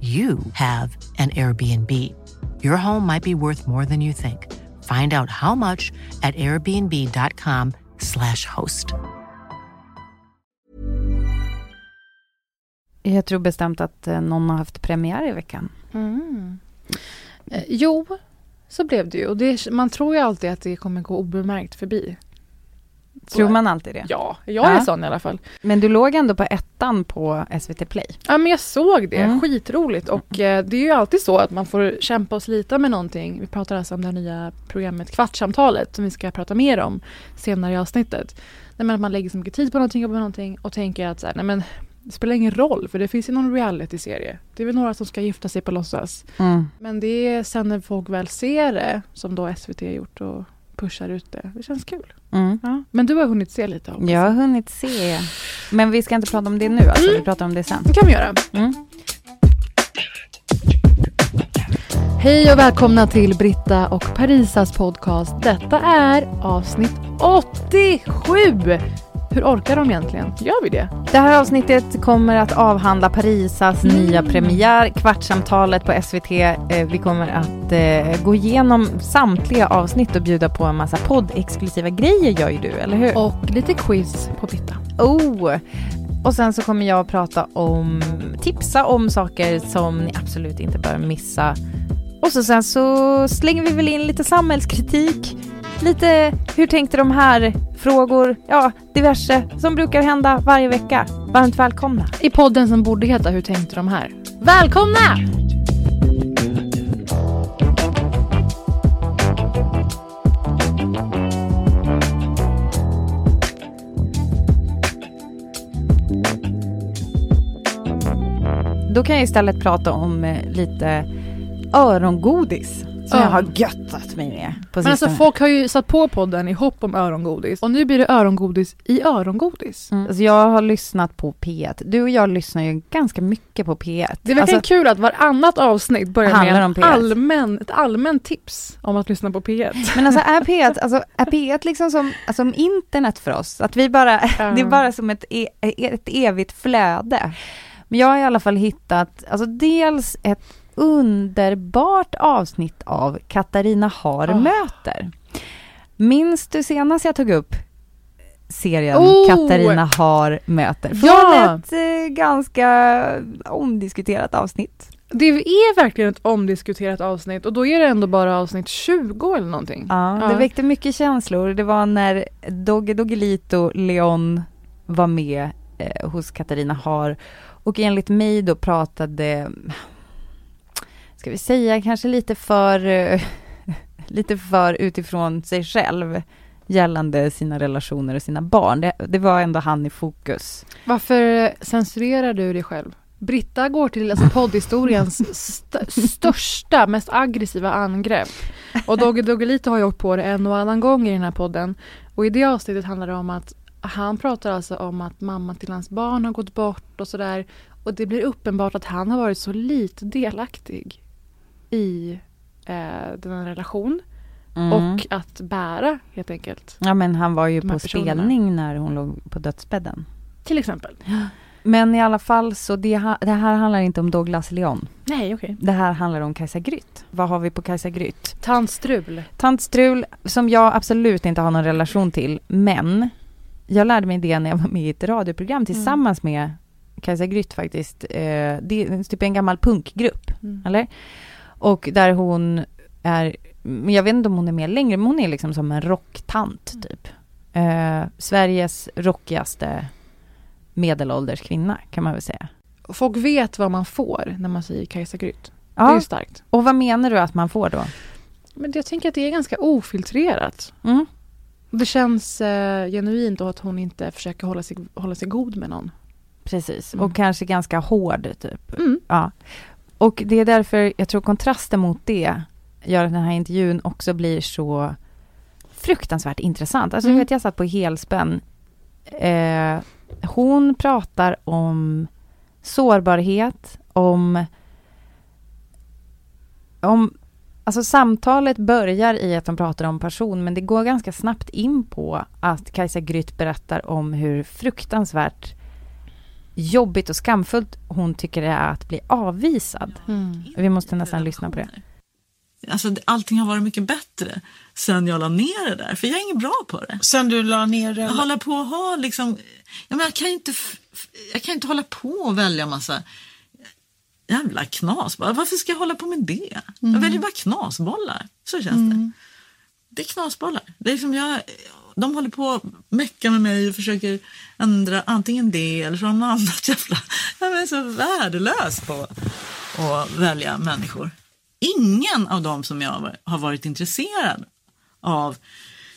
you have an Airbnb. Your home might be worth more than you think. Find out how much at airbnb.com/slash host. Jag tror bestämt att eh, någon har haft premiär i veckan. Mm. Eh, jo, så blev det ju. Och det, man tror ju alltid att det kommer gå obemärkt förbi. Tror man alltid det? Ja, jag är Ja. sån i alla fall. Men du låg ändå på ettan på SVT Play. Ja, men jag såg det. Mm. Skitroligt. Och eh, det är ju alltid så att man får kämpa och slita med någonting. Vi pratar alltså om det nya programmet Kvartsamtalet som vi ska prata mer om senare i avsnittet. Nej, men att man lägger så mycket tid på någonting och på någonting och tänker att så här, nej, men, det spelar ingen roll för det finns ju någon reality-serie. Det är väl några som ska gifta sig på låtsas. Mm. Men det är sen när folk väl ser det som då SVT har gjort och pushar ut det. Det känns kul. Mm. Ja. Men du har hunnit se lite hoppas Jag har hunnit se. Men vi ska inte prata om det nu, alltså. vi pratar om det sen. Det kan vi göra. Mm. Hej och välkomna till Britta och Parisas podcast. Detta är avsnitt 87! Hur orkar de egentligen? Gör vi det? Det här avsnittet kommer att avhandla Parisas Mm. nya premiär, Kvartsamtalet på SVT. Eh, Vi kommer att eh, gå igenom samtliga avsnitt och bjuda på en massa poddexklusiva grejer gör ju du, eller hur? Och lite quiz på Britta. Oh! Och sen så kommer jag att prata om, tipsa om saker som ni absolut inte bör missa. Och så sen så slänger vi väl in lite samhällskritik, lite hur tänkte de här frågor, ja diverse som brukar hända varje vecka. Varmt välkomna! I podden som borde heta Hur tänkte de här? Välkomna! Då kan jag istället prata om eh, lite örongodis som Ja. jag har göttat mig med på Men alltså sistone. folk har ju satt på podden i hopp om örongodis. Och nu blir det örongodis i örongodis. Mm. Alltså jag har lyssnat på P1. Du och jag lyssnar ju ganska mycket på P1. Det är verkligen Alltså, kul att varannat avsnitt börjar med om en P1. allmän, ett allmänt tips om att lyssna på P1. men alltså är P1, alltså, är P1 liksom som, alltså, som internet för oss? Att vi bara, Ja. det är bara som ett, e, ett evigt flöde. Men jag har i alla fall hittat, alltså dels ett underbart avsnitt av Katarina Har Ah. möter. Minns du senast jag tog upp serien Oh! Katarina Har möter? Från Ja! ett eh, ganska omdiskuterat avsnitt. Det är verkligen ett omdiskuterat avsnitt och då är det ändå bara avsnitt 20 eller någonting. Ja, det väckte mycket känslor. Det var när Dogge Doggelito Leon var med eh, hos Katarina Har och enligt mig då pratade, ska vi säga kanske lite för, eh, lite för utifrån sig själv gällande sina relationer och sina barn. Det, det var ändå han i fokus. Varför censurerar du dig själv? Britta går till alltså, poddhistoriens st- största, mest aggressiva angrepp. Och Dogge Doggelito har ju åkt på det en och annan gång i den här podden. Och i det avsnittet handlar det om att han pratar alltså om att mamma till hans barn har gått bort och sådär. Och det blir uppenbart att han har varit så lite delaktig i eh, den här relation. Mm. Och att bära helt enkelt. Ja men han var ju på personerna. spelning när hon låg på dödsbädden. Till exempel. Men i alla fall så det, ha- det här handlar inte om Douglas Leon. Nej, okej. Det här handlar om Kajsa Grytt. Vad har vi på Kajsa Grytt? Tandstrul. Tant Strul, som jag absolut inte har någon relation till, men jag lärde mig det när jag var med i ett radioprogram tillsammans med Kajsa Grytt faktiskt. Eh, det är typ en gammal punkgrupp, Mm. eller? Och där hon är, jag vet inte om hon är med längre, men hon är liksom som en rocktant typ. Eh, Sveriges rockigaste medelålders kvinna kan man väl säga. Folk vet vad man får när man säger Kajsa Grytt. Det är Ja, starkt. och vad menar du att man får då? Men jag tänker att det är ganska ofiltrerat. Mm. Det känns eh, genuint och att hon inte försöker hålla sig, hålla sig god med någon. Precis, Mm. och kanske ganska hård typ. Mm. Ja. Och det är därför jag tror kontrasten mot det gör att den här intervjun också blir så fruktansvärt intressant. Alltså Mm. vet, jag satt på helspänn. Eh, hon pratar om sårbarhet, om... om Alltså samtalet börjar i att de pratar om person, men det går ganska snabbt in på att Kajsa Grytt berättar om hur fruktansvärt jobbigt och skamfullt hon tycker det är att bli avvisad. Vi måste nästan lyssna på det. Alltså, allting har varit mycket bättre sen jag la ner det där, för jag är ingen bra på det. Sen du la ner det? Jag håller på att ha liksom, ja, men jag kan ju inte, jag kan inte hålla på och välja massa jävla knasbollar. Varför ska jag hålla på med det? Jag väljer bara knasbollar, så känns det. Det är knasbollar. Det är som jag, de håller på att mecka med mig och försöker ändra antingen det eller så har de något annat jävla... Jag är så värdelös på att välja människor. Ingen av dem som jag har varit intresserad av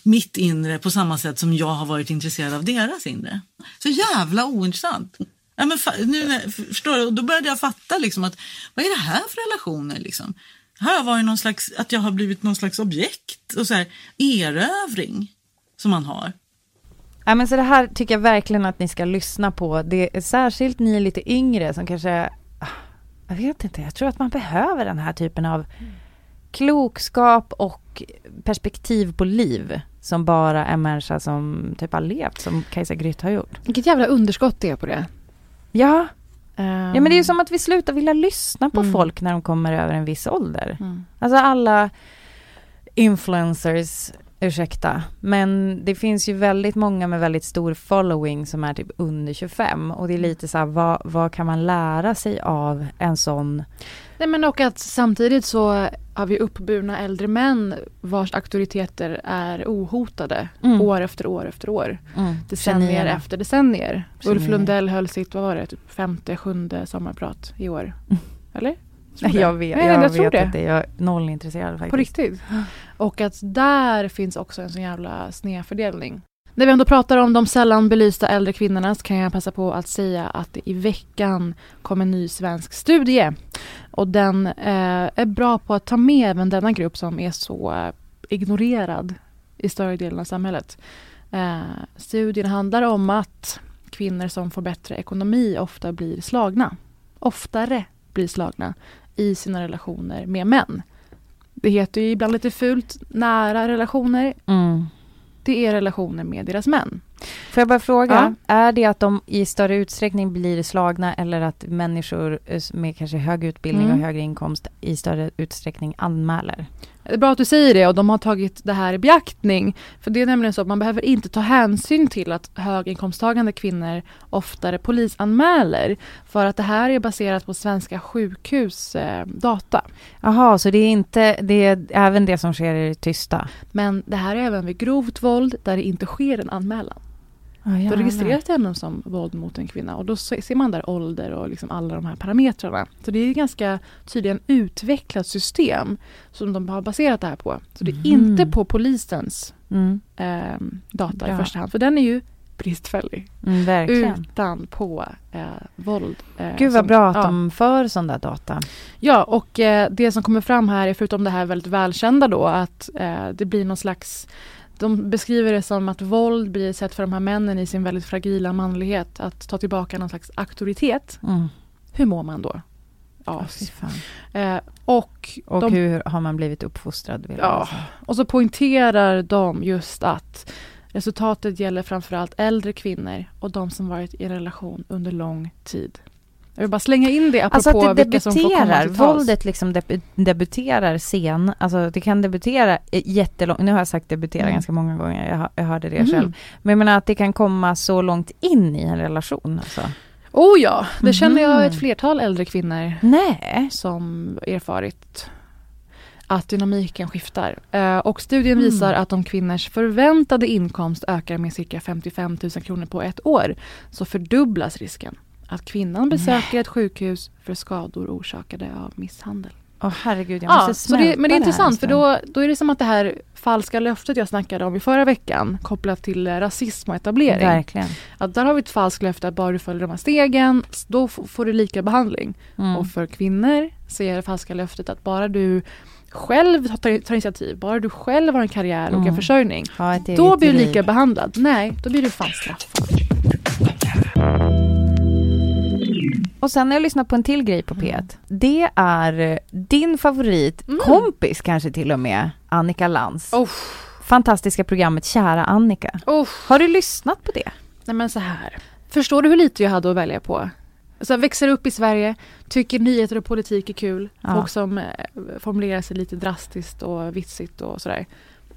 mitt inre på samma sätt som jag har varit intresserad av deras inre. Så jävla ointressant. Ja, men nu, förstår du? Och Då började jag fatta liksom att vad är det här för relationer? Liksom? Här har varit någon slags, att jag har blivit någon slags objekt och så här, erövring som man har. Ja, men så det här tycker jag verkligen att ni ska lyssna på. Det är särskilt ni lite yngre som kanske, ah, jag vet inte, jag tror att man behöver den här typen av klokskap och perspektiv på liv som bara en människa som typ har levt, som Kajsa Grytt har gjort. Vilket jävla underskott det är på det. Ja, Um, ja men det är ju som att vi slutar vilja lyssna på Mm. folk när de kommer över en viss ålder. Mm. Alltså alla influencers, ursäkta, men det finns ju väldigt många med väldigt stor following som är typ under 25 och det är lite så här, vad, vad kan man lära sig av en sån? Nej men och att samtidigt så har vi uppburna äldre män vars auktoriteter är ohotade Mm. år efter år efter år. Decennier Genierna. efter decennier. Ulf Genier. Lundell höll sitt, vad var det, typ femte, sjunde sommarprat i år. Eller? Nej, det. jag vet, Nej, jag jag tror vet det. inte, jag är noll intresserad faktiskt. På riktigt. Och att där finns också en sån jävla snedfördelning. När vi ändå pratar om de sällan belysta äldre kvinnorna så kan jag passa på att säga att det i veckan kom en ny svensk studie. Och den eh, är bra på att ta med även denna grupp som är så eh, ignorerad i större delen av samhället. Eh, studien handlar om att kvinnor som får bättre ekonomi ofta blir slagna. Oftare blir slagna i sina relationer med män. Det heter ju ibland lite fult nära relationer. Mm. Det är relationer med deras män. Får jag bara fråga, är det att de i större utsträckning blir slagna eller att människor eh, med kanske hög utbildning Mm. och högre inkomst i större utsträckning anmäler? Det är bra att du säger det och de har tagit det här i beaktning. För det är nämligen så att man behöver inte ta hänsyn till att höginkomsttagande kvinnor oftare polisanmäler. För att det här är baserat på svenska sjukhus eh, data. Jaha, så det är inte, det är även det som sker i det tysta? Men det här är även vid grovt våld där det inte sker en anmälan. Då registreras det ändå som våld mot en kvinna och då se- ser man där ålder och liksom alla de här parametrarna. Så det är ganska tydligen utvecklat system som de har baserat det här på. Så det är Mhm. inte på polisens Mm, eh, data Bra. i första hand, för den är ju bristfällig. mm, verkligen. Utan på eh, våld. Eh, Gud vad som- bra att ja. de för sån där data. Ja, och eh, det som kommer fram här är förutom det här väldigt välkända då att eh, det blir någon slags de beskriver det som att våld blir ett sätt för de här männen i sin väldigt fragila manlighet att ta tillbaka någon slags auktoritet. Mm. Hur mår man då? Ja. Eh, och, Och de, hur har man blivit uppfostrad? Vill Ja. säga. och så poängterar de just att resultatet gäller framförallt äldre kvinnor och de som varit i relation under lång tid. Jag vill bara slänga in det apropå Alltså att det vilka som får komma till tals. våldet liksom debu- debuterar sen, alltså det kan debutera jättelångt, nu har jag sagt debutera Mm. ganska många gånger, jag, jag hörde det Mhm. själv. Men jag menar att det kan komma så långt in i en relation. Alltså. Oh ja, det känner jag Mhm. ett flertal äldre kvinnor Nej. som erfarit att dynamiken skiftar. Eh, och studien Mm. visar att om kvinnors förväntade inkomst ökar med cirka 55 000 kronor på ett år så fördubblas risken att kvinnan besöker ett sjukhus för skador orsakade av misshandel. Åh herregud, jag Ja, måste så det, men det är intressant för då, då är det som att det här falska löftet jag snackade om i förra veckan kopplat till eh, rasism och etablering. Verkligen. Att där har vi ett falskt löfte att bara du följer de här stegen, då får du lika behandling. Mm. Och för kvinnor så är det falska löftet att bara du själv tar, tar initiativ, bara du själv har en karriär och en Mm. försörjning, ett då blir du lika behandlad. Nej, då blir du fan straffad. Och sen har jag lyssnat på en till grej på P1. Det är eh, din favorit, Mm. kompis kanske till och med, Annika Lantz. Oh. Fantastiska programmet Kära Annika. Oh. Har du lyssnat på det? Nej men så här. Förstår du hur lite jag hade att välja på? Så jag växer upp i Sverige, tycker nyheter och politik är kul. Ja. Folk som eh, formulerar sig lite drastiskt och vitsigt och sådär.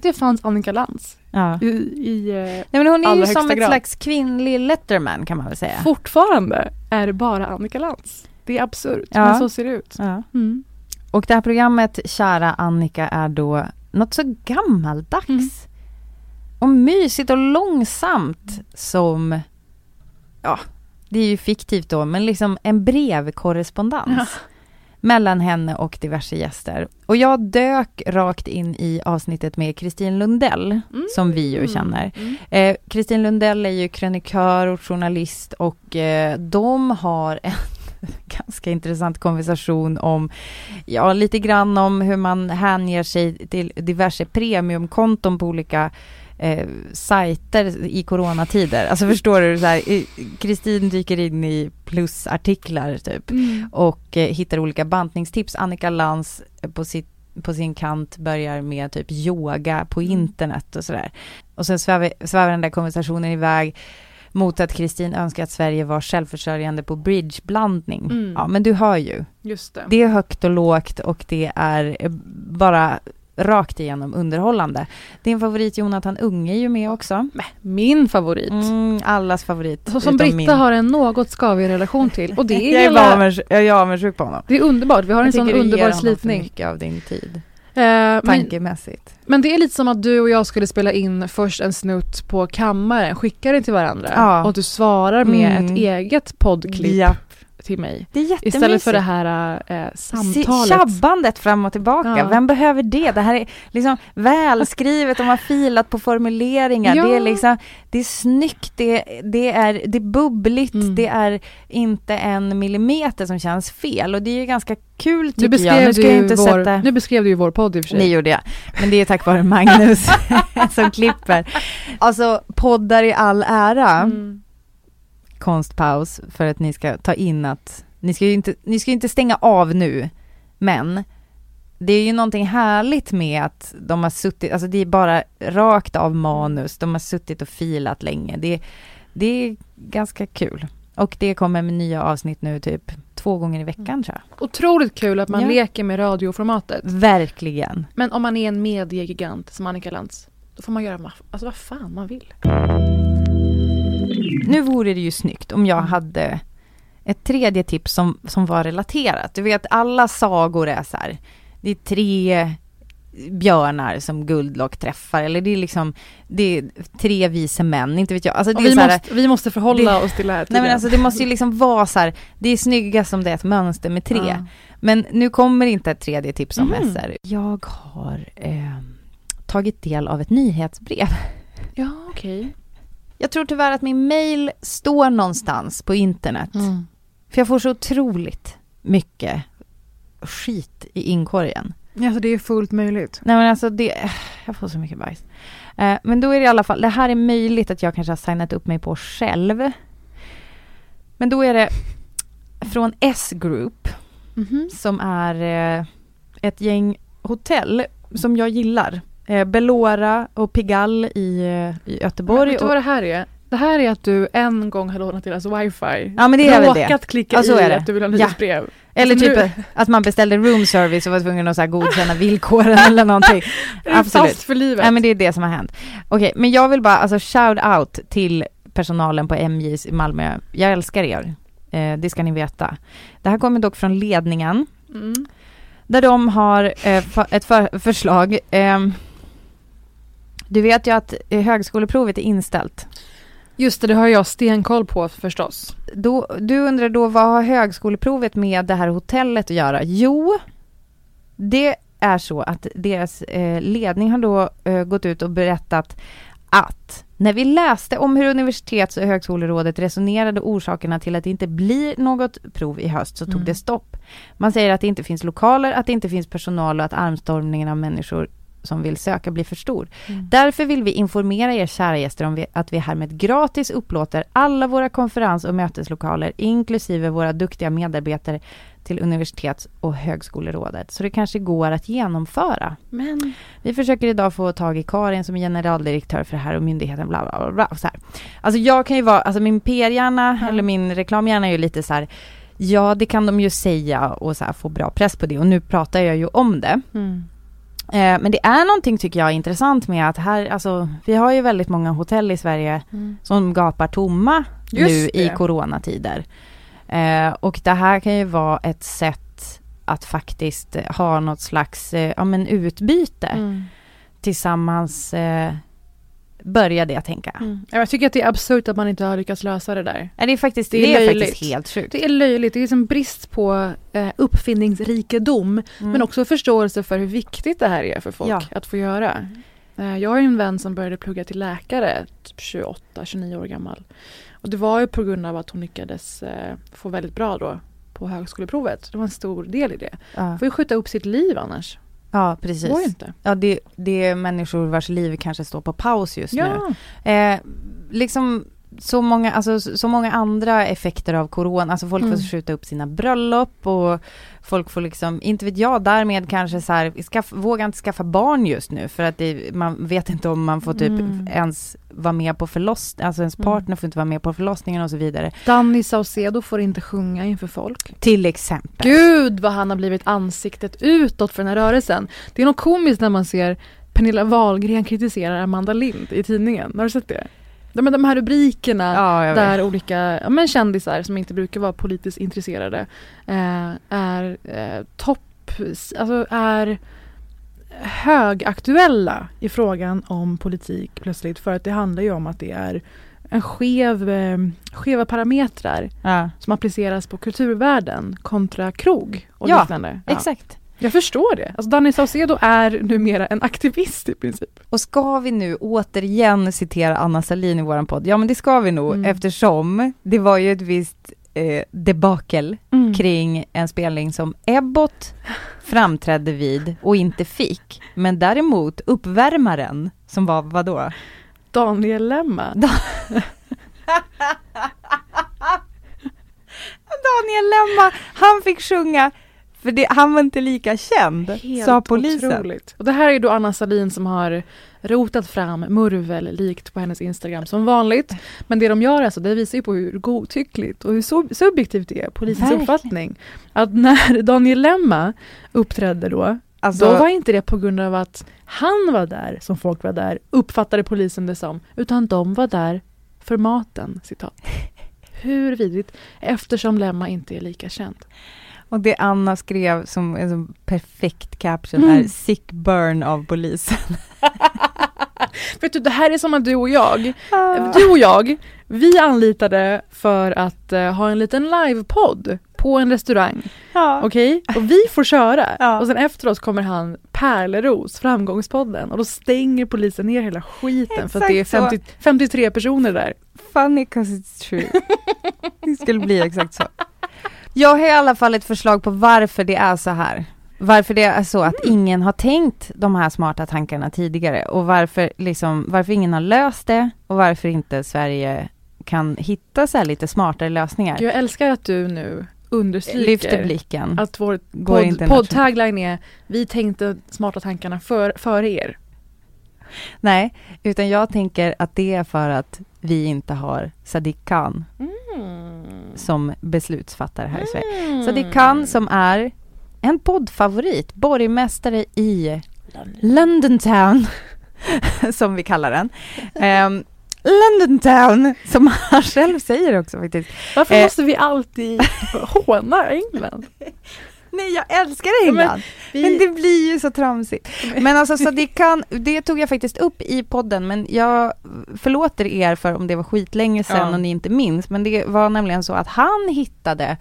Det fanns Annika Lantz Ja. i, i eh, Nej, men hon är ju som ett grad. slags kvinnlig Letterman kan man väl säga. Fortfarande är det bara Annika Lantz. Det är absurt, Ja. men så ser det ut. Ja. Mm. Och det här programmet Kära Annika är då något så gammaldags. Mm. Och mysigt och långsamt som, ja, det är ju fiktivt då, men liksom en brevkorrespondens. Ja. Mellan henne och diverse gäster. Och jag dök rakt in i avsnittet med Kristin Lundell, Mm. som vi ju känner. Mm. Eh, Kristin Lundell är ju krönikör och journalist och eh, de har en ganska intressant konversation om, ja lite grann om hur man hänger sig till diverse premiumkonton på olika eh, sajter i coronatider. Alltså förstår du, så här, Kristin dyker in i plusartiklar typ Mm. och eh, hittar olika bantningstips. Annika Lantz eh, på, sitt, på sin kant börjar med typ yoga på Mm. internet och sådär. Och sen svävar, svävar den där konversationen iväg mot att Kristin önskar att Sverige var självförsörjande på bridgeblandning. Mm. Ja, men du hör ju. Just det. Det är högt och lågt och det är eh, bara rakt igenom underhållande. Din favorit Jonathan Unge är ju med också. Min favorit. Mm, allas favorit. Så som Britta min. har en något skavig relation till. Och det är, jag, är hela, avunds- jag är avundsjuk på honom. det är underbart. Vi har en Jag sån du ger underbar slitning. mycket av din tid. Eh, men, Tankemässigt. men det är lite som att du och jag skulle spela in först en snutt på kammaren, skicka den till varandra Ja. och du svarar med Mm. ett eget poddklipp Ja, till mig. det är jättemysigt. Istället för det här eh, samtalet. Tjabbandet fram och tillbaka. Ja. Vem behöver det? Det här är liksom välskrivet, de har filat på formuleringar. Ja. Det är liksom, det är snyggt, det, det, är, det är bubbligt, Mm. det är inte en millimeter som känns fel. Och det är ju ganska kul nu tycker jag. beskrev, Nu ska du jag inte vår, sätta... nu beskrev du ju vår podd i och för Det sig. gjorde jag. Men det är tack vare Magnus som klipper. Alltså poddar i all ära. Mm. Konstpaus för att ni ska ta in att ni ska ju inte, ni ska inte stänga av nu, men det är ju någonting härligt med att de har suttit, alltså det är bara rakt av manus, de har suttit och filat länge. Det, det är ganska kul. Och det kommer med nya avsnitt nu typ två gånger i veckan tror jag. Otroligt kul att man Ja. leker med radioformatet. Verkligen. Men om man är en mediegigant som Annika Lantz, då får man göra alltså vad fan man vill. Nu vore det ju snyggt om jag hade ett tredje tips som, som var relaterat. Du vet, alla sagor är så här, det är tre björnar som Guldlock träffar, eller det är liksom, det är tre vise män, inte vet jag. Alltså vi, här, måste, vi måste förhålla det- oss till det här Nej men alltså det måste ju liksom vara så här, det är snyggast om det är ett mönster med tre. Ja. Men nu kommer inte ett tredje tips om Mhm. SR. Jag har eh, tagit del av ett nyhetsbrev. Ja, okej. Jag tror tyvärr att min mail står någonstans på internet. Mm. För jag får så otroligt mycket skit i inkorgen. Alltså det är fullt möjligt. Nej men alltså det, jag får så mycket bajs. Eh, men då är det i alla fall, det här är möjligt att jag kanske har signat upp mig på själv. Men då är det från S-Group Mhm. som är eh, ett gäng hotell som jag gillar. Eh, Belora och Pigalle i, eh, i Göteborg. Vet du vad det här är? Det här är att du en gång har lånat deras wifi. ja men det är väl det. Råkat klicka Ja, så i är det. att du vill ha Ja. nyhetsbrev. Eller Alltså, typ nu- att man beställde room service och var tvungen att så här godkänna villkoren eller någonting. Absolut. fast för livet? Nej men det är det som har hänt. Okej, men jag vill bara alltså shout out till personalen på MJs i Malmö. Jag älskar er. Eh, det ska ni veta. Det här kommer dock från ledningen. Mm. Där de har eh, ett för- förslag. Ehm, du vet ju att eh, högskoleprovet är inställt. Just det, det har jag stenkoll på förstås. Då, du undrar då vad har högskoleprovet med det här hotellet att göra? Jo, det är så att deras eh, ledning har då eh, gått ut och berättat att när vi läste om hur universitets och högskolerådet resonerade orsakerna till att det inte blir något prov i höst så tog Mm. det stopp. Man säger att det inte finns lokaler, att det inte finns personal och att armstormningen av människor som vill söka blir för stor. Mm. Därför vill vi informera er kära gäster om vi, att vi härmed gratis upplåter alla våra konferens och möteslokaler inklusive våra duktiga medarbetare till universitets och högskolerådet. Så det kanske går att genomföra. Men Vi försöker idag få tag i Karin som är generaldirektör för det här och myndigheten bla bla bla. bla så här. Alltså jag kan ju vara, alltså min PR-hjärna Ja. eller min reklamhjärna är ju lite så här Ja det kan de ju säga och så få bra press på det och nu pratar jag ju om det. mm. Eh, men det är någonting tycker jag intressant med att här, alltså vi har ju väldigt många hotell i Sverige Mm. som gapar tomma Just nu i det. coronatider. Eh, och det här kan ju vara ett sätt att faktiskt ha något slags eh, ja, men utbyte Mm. tillsammans. Började jag tänka. Mm. Ja, Jag tycker att det är absurt att man inte har lyckats lösa det där. Nej, det är faktiskt, Det det är är, löjligt. faktiskt helt sjukt. Det är löjligt, det är liksom brist på eh, uppfinningsrikedom Mm. men också förståelse för hur viktigt det här är för folk Ja. att få göra. Eh, jag har ju en vän som började plugga till läkare, typ 28-29 år gammal. Och det var ju på grund av att hon lyckades eh, få väldigt bra då på högskoleprovet. Det var en stor del i det. ja. får ju skjuta upp sitt liv annars. Ja, precis. går inte. Ja, det, det är människor vars liv kanske står på paus just nu. Ja. Eh, liksom så många, alltså, så många andra effekter av corona, alltså folk Mm. får skjuta upp sina bröllop och folk får liksom, inte vet jag, därmed kanske så här, skaff, våga inte skaffa barn just nu för att det, man vet inte om man får typ Mm. ens vara med på förlossningen, alltså ens Mm. partner får inte vara med på förlossningen och så vidare. Danny Saucedo får inte sjunga inför folk. Till exempel. Gud vad han har blivit ansiktet utåt för den här rörelsen. Det är något komiskt när man ser Pernilla Wahlgren kritiserar Amanda Lind i tidningen. Har du sett det? Men de här rubrikerna Ja, där olika ja, men kändisar som inte brukar vara politiskt intresserade eh, är eh, topp, alltså är högaktuella i frågan om politik plötsligt för att det handlar ju om att det är en skev, eh, skeva parametrar Ja, som appliceras på kulturvärlden kontra krog och Ja, liknande. Ja. exakt. Jag förstår det. Alltså Danny Saucedo är numera en aktivist i princip. Och ska vi nu återigen citera Anna Salin i våran podd? Ja men det ska vi nog Mm. eftersom det var ju ett visst eh, debakel kring en spelning som Ebbot framträdde vid och inte fick. Men däremot uppvärmaren som var vadå? Daniel Lemma. Daniel Lemma, han fick sjunga för det, han var inte lika känd, Helt sa polisen. otroligt. Och det här är då Anna Salin som har rotat fram murvel likt på hennes Instagram som vanligt. Men det de gör alltså, det visar ju på hur godtyckligt och hur sub- subjektivt det är, polisens Verkligen. uppfattning. Att när Daniel Lemma uppträdde då, Alltså, då var inte det på grund av att han var där som folk var där, uppfattade polisen det som, utan de var där för maten, citat. Hur vidrigt, eftersom Lemma inte är lika känd. Och det Anna skrev som en sån perfekt caption Mm. är sick burn av polisen. Vet du, det här är som att du och jag, du och jag, vi anlitade för att eh, ha en liten livepodd på en restaurang. Ja. Okej? Och vi får köra. Ja. Och sen efteråt kommer han Pärleros, Framgångspodden. Och då stänger polisen ner hela skiten för att det är Exakt så. 50, 53 personer där. Funny cause it's true. det skulle bli exakt så. Jag har i alla fall ett förslag på varför det är så här. Varför det är så att ingen har tänkt de här smarta tankarna tidigare och varför, liksom, varför ingen har löst det och varför inte Sverige kan hitta så lite smartare lösningar. Jag älskar att du nu understryker Lyfter blicken. att vår podd, podd-tagline är Vi tänkte smarta tankarna för, före er. Nej, utan jag tänker att det är för att vi inte har Sadiq Khan som beslutsfattare här i Sverige. Mm. Sadiq Khan som är en poddfavorit, borgmästare i London Town, som vi kallar den. Ehm, London Town, som han själv säger också faktiskt. Varför Eh. måste vi alltid håna England? Nej, jag älskar England. vi- Men det blir ju så tramsigt. Men alltså, så det, kan, det tog jag faktiskt upp i podden, men jag förlåter er för om det var skitlänge sedan Ja. och ni inte minns, men det var nämligen så att han hittade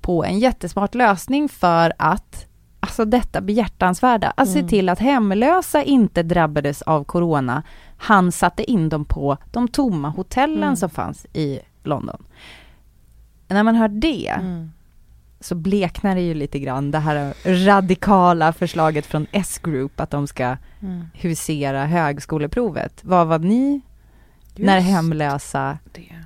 på en jättesmart lösning för att Alltså detta behjärtansvärda, att se Mm. till att hemlösa inte drabbades av corona. Han satte in dem på de tomma hotellen Mm. som fanns i London. När man hör det, Mm. Så bleknar det ju lite grann det här radikala förslaget från S-Group att de ska Mm. husera högskoleprovet. Vad var ni när Just hemlösa det.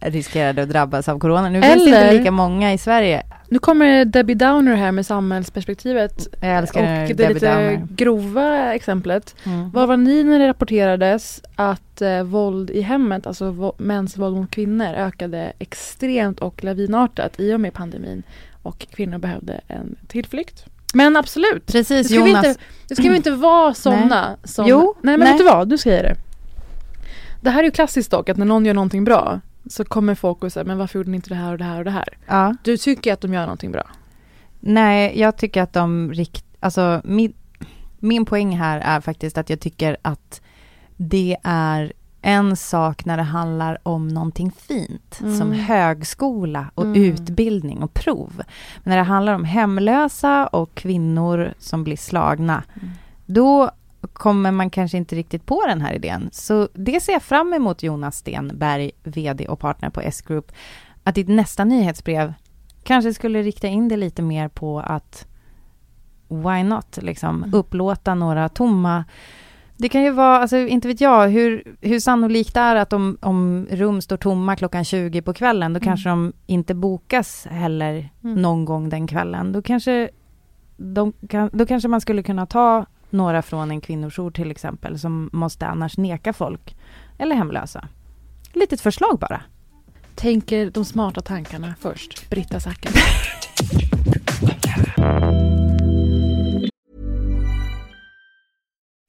Riskerade att drabbas av corona? Nu finns det Eller- inte lika många i Sverige. Nu kommer Debbie Downer här med samhällsperspektivet. Jag älskar och Debbie det lite Downer. grova exemplet. Mm. Vad var ni när det rapporterades att eh, våld i hemmet, alltså vo- mäns våld mot kvinnor ökade extremt och lavinartat i och med pandemin och kvinnor behövde en tillflykt. Men absolut, Precis, det ska, vi Jonas. inte, det ska vi inte vara sådana som... Jo, nej men nej. vet du vad, du säger det. Det här är ju klassiskt dock, att när någon gör någonting bra så kommer folk och säger men varför gjorde ni inte det här och det här och det här? Ja. Du tycker att de gör någonting bra. Nej, jag tycker att de rikt... Alltså, min, min poäng här är faktiskt att jag tycker att det är en sak när det handlar om någonting fint, Mm. som högskola och Mm. utbildning och prov. Men när det handlar om hemlösa och kvinnor som blir slagna, Mm. då kommer man kanske inte riktigt på den här idén. Så det ser jag fram emot Jonas Stenberg, VD och partner på S-Group, att ditt nästa nyhetsbrev kanske skulle rikta in det lite mer på att why not, liksom Mm. upplåta några tomma det kan ju vara, alltså inte vet jag, hur, hur sannolikt är att om, om rum står tomma klockan 20 på kvällen, då Mm. kanske de inte bokas heller Mm. någon gång den kvällen. Då kanske, de kan, då kanske man skulle kunna ta några från en kvinnojour till exempel, som måste annars neka folk, eller hemlösa. Litet förslag bara. Tänker de smarta tankarna först. Britta Zackari.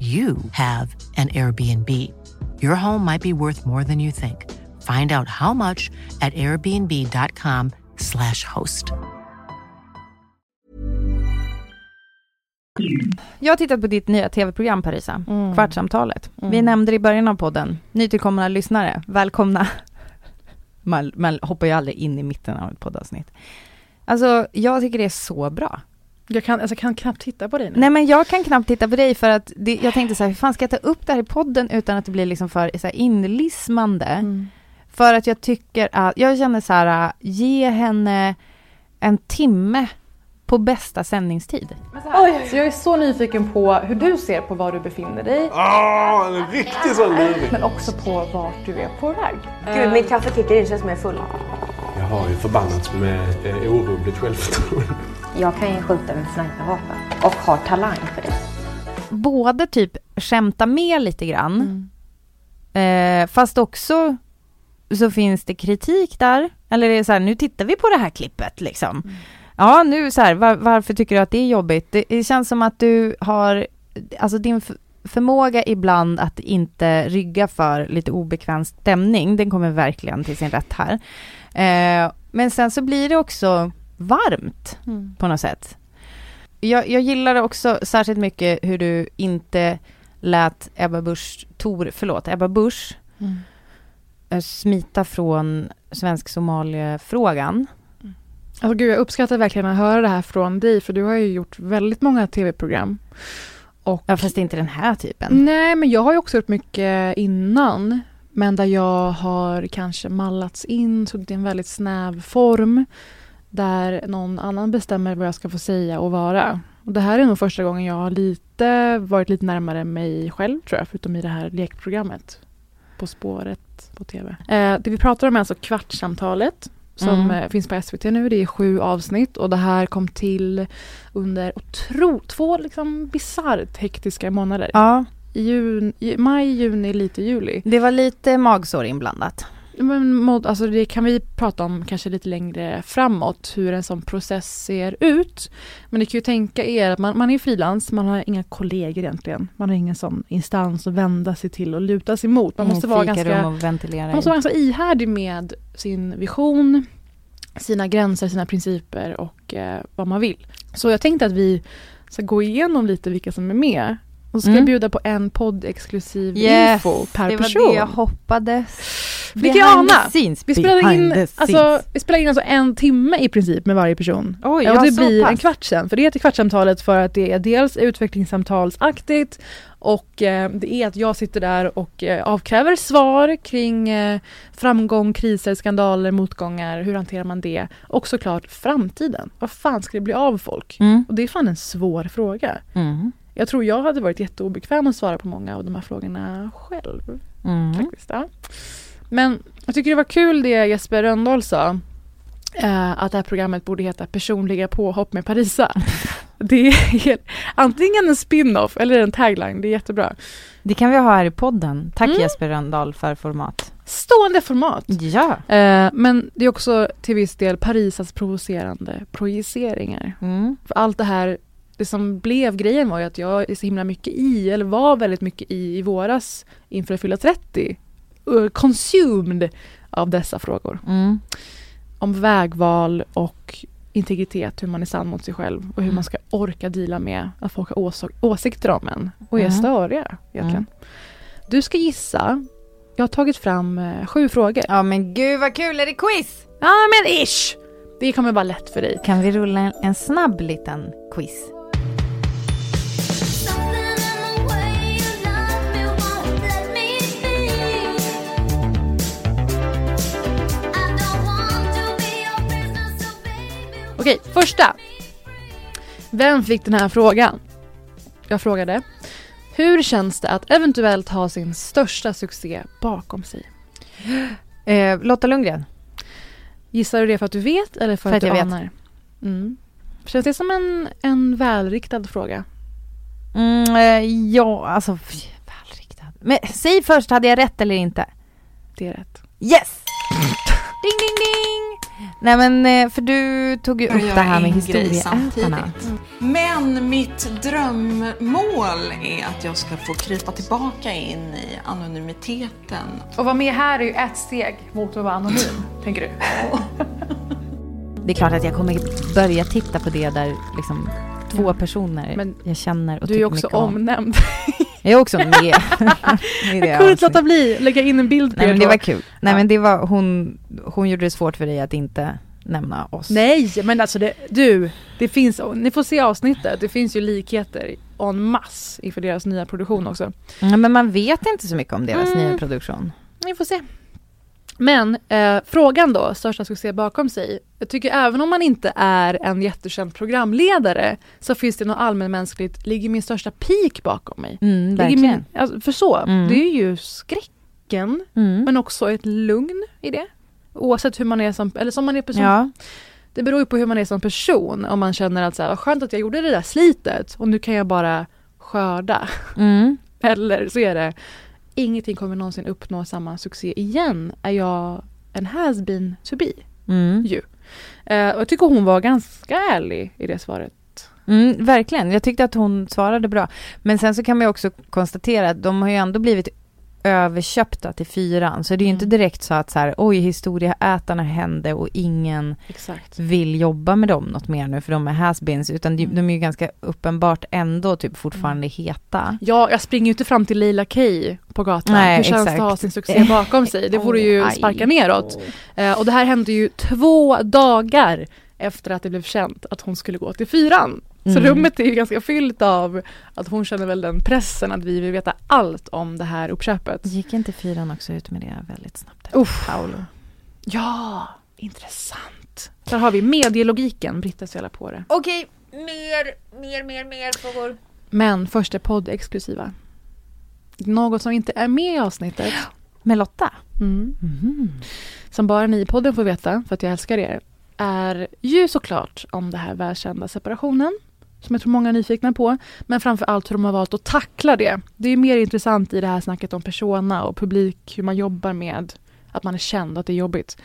you have an Airbnb. Your home might be worth more than you think. Find out how much at airbnb.com/slash host. Jag har tittat på ditt nya tv-program Parisa, Mm. Kvartsamtalet. Vi Mm. nämnde det i början av podden. Nytillkomna lyssnare, välkomna. Man, man hoppar ju aldrig in i mitten av ett poddavsnitt. Alltså, jag tycker det är så bra. Jag kan, alltså, jag kan knappt titta på dig nu. Nej men jag kan knappt titta på dig för att det, jag tänkte så här, hur fan ska jag ta upp det här i podden utan att det blir liksom för så här, inlismande? Mm. För att jag tycker att, jag känner så här, ge henne en timme på bästa sändningstid. Oj, så jag är så nyfiken på hur du ser på var du befinner dig, Ah, en riktig sån luring. men också på vart du är på väg. Gud, mitt kaffe tickar in, känns som jag är full. Jag har ju förbannats med eh, orubbligt självförtroende. Jag kan ju skjuta med snipervapen och har talang för det. Både typ skämta med lite grann, eh, fast också så finns det kritik där. Eller det är så här, nu tittar vi på det här klippet liksom. Ja, nu så här, var, varför tycker du att det är jobbigt? Det, det känns som att du har, alltså din förmåga ibland att inte rygga för lite obekväm stämning, den kommer verkligen till sin rätt här. Eh, men sen så blir det också varmt Mm. på något sätt. Jag, jag gillar också särskilt mycket hur du inte lät Ebba Busch, Tor, förlåt, Ebba Busch Mm. eh, smita från svensk-Somalia-frågan. Alltså gud, jag uppskattar verkligen att höra det här från dig, för du har ju gjort väldigt många tv-program. Och, Ja, fast inte den här typen. Nej, men jag har ju också gjort mycket innan. Men där jag har kanske mallats in, suttit i en väldigt snäv form. Där någon annan bestämmer vad jag ska få säga och vara. Och det här är nog första gången jag har lite, varit lite närmare mig själv tror jag, förutom i det här lekprogrammet. På spåret på tv. Eh, det vi pratar om är alltså Kvartssamtalet. Som Mm. eh, finns på SVT nu. Det är sju avsnitt och det här kom till under otro, två liksom bisarrt hektiska månader. Ja, jun, maj, juni, lite juli. det var lite magsår inblandat. Men mod, alltså det kan vi prata om kanske lite längre framåt, hur en sån process ser ut. Men ni kan ju tänka er att man, man är frilans, man har inga kollegor egentligen. Man har ingen sån instans att vända sig till och luta sig mot. Man måste, vara ganska, man måste vara ganska ihärdig med sin vision, sina gränser, sina principer och eh, vad man vill. Så jag tänkte att vi ska gå igenom lite vilka som är med. Och så ska Mm. jag bjuda på en podd-exklusiv Yes, info per det var person. det jag hoppades. Fick jag Behind ana? scenes, Vi spelar, in, alltså, vi spelar in alltså en timme i princip med varje person. Oj, ja, och det blir pass. en kvart sen. För det heter kvartssamtalet för att det är dels utvecklingssamtalsaktigt och eh, det är att jag sitter där och eh, avkräver svar kring eh, framgång, kriser, skandaler, motgångar. Hur hanterar man det? Och såklart framtiden. Vad fan ska det bli av folk? Mm. Och det är fan en svår fråga. Mm. Jag tror jag hade varit jätteobekväm att svara på många av de här frågorna själv. Mm. Faktiskt, ja. Men jag tycker det var kul det Jesper Rönndahl sa. Eh, att det här programmet borde heta Personliga påhopp med Parisa. Det är antingen en spin-off eller en tagline, det är jättebra. Det kan vi ha här i podden. Tack Mm. Jesper Rönndahl för format. Stående format. Ja. Eh, men det är också till viss del Parisas provocerande projiceringar. Mm. För allt det här, det som blev grejen var ju att jag är så himla mycket i, eller var väldigt mycket i, i våras inför att fylla 30. Uh, consumed av dessa frågor. Mm. om vägval och integritet, hur man är sann mot sig själv och hur man ska orka dela med att folk har ås- åsikter om en och är Mm. störiga egentligen. Du ska gissa. Jag har tagit fram eh, sju frågor. Ja men gud vad kul, är det quiz? Ja men ish! Det kommer vara lätt för dig. Kan vi rulla en, en snabb liten quiz? Okej, första. Vem fick den här frågan? Jag frågade. Hur känns det att eventuellt ha sin största succé bakom sig? Eh, Lotta Lundgren. Gissar du det för att du vet eller för, För att, att du jag anar? Mm. Känns det som en, en välriktad fråga? Mm, eh, ja, alltså välriktad. Men säg först, hade jag rätt eller inte? Det är rätt. Yes! ding, ding, ding! Nej men, eh, för du tog ju upp det här med historieätarna. samtidigt. Men mitt drömmål är att jag ska få krypa tillbaka in i anonymiteten. Och vara med här är ju ett steg mot att vara anonym, tänker du? Det är klart att jag kommer börja titta på det där liksom två personer Men jag känner och Du är ju tycker också mycket om. omnämnd. Jag är också med. i det Jag kunde inte låta bli lägga in en bild på Nej er men det var kul. Nej Ja. men det var, hon, hon gjorde det svårt för dig att inte nämna oss. Nej, men alltså det, du, det finns, ni får se avsnittet, det finns ju likheter en mass inför deras nya produktion också. Ja, men man vet inte så mycket om deras Mm. nya produktion. Vi får se. Men eh, frågan då, största succé bakom sig. Jag tycker även om man inte är en jättekänd programledare så finns det något allmänmänskligt, ligger min största peak bakom mig. Mm, verkligen. min, alltså, för så, Mm. det är ju skräcken Mm. men också ett lugn i det. Oavsett hur man är som, eller som man är person. Ja. Det beror ju på hur man är som person. Om man känner att så här, vad skönt att jag gjorde det där slitet och nu kan jag bara skörda. Mm. Eller så är det ingenting kommer någonsin uppnå samma succé igen. Är jag en has been to be? Mm. Ju. Eh, och jag tycker hon var ganska ärlig i det svaret. Mm, verkligen. Jag tyckte att hon svarade bra. Men sen så kan man ju också konstatera att de har ju ändå blivit överköpta till fyran. Så det är ju inte Mm. direkt så att så här, oj, historieätarna hände och ingen Exakt. vill jobba med dem något mer nu för de är has-beens, utan de, Mm. de är ju ganska uppenbart ändå typ fortfarande heta. Ja, jag springer ju inte fram till Leila K på gatan. Nej, Hur känns det exakt. att ha sin succé bakom sig? Det vore ju sparka neråt. Eh, och det här hände ju två dagar efter att det blev känt att hon skulle gå till fyran. Så Mm. rummet är ju ganska fyllt av att hon känner väl den pressen att vi vill veta allt om det här uppköpet. Gick inte fyran också ut med det väldigt snabbt? Uff. Paolo. Ja, intressant. Där har vi medielogiken, Britta så jävla på det. Okej, mer, mer, mer, mer frågor. Men först är podd-exklusiva. Något som inte är med i avsnittet. Med Lotta? Mm. Mhm. som bara ni i podden får veta, för att jag älskar er, är ju såklart om det här välkända separationen. Som jag tror många är nyfikna på. Men framför allt hur de har valt att tackla det. Det är mer intressant i det här snacket om persona och publik, hur man jobbar med att man är känd, att det är jobbigt.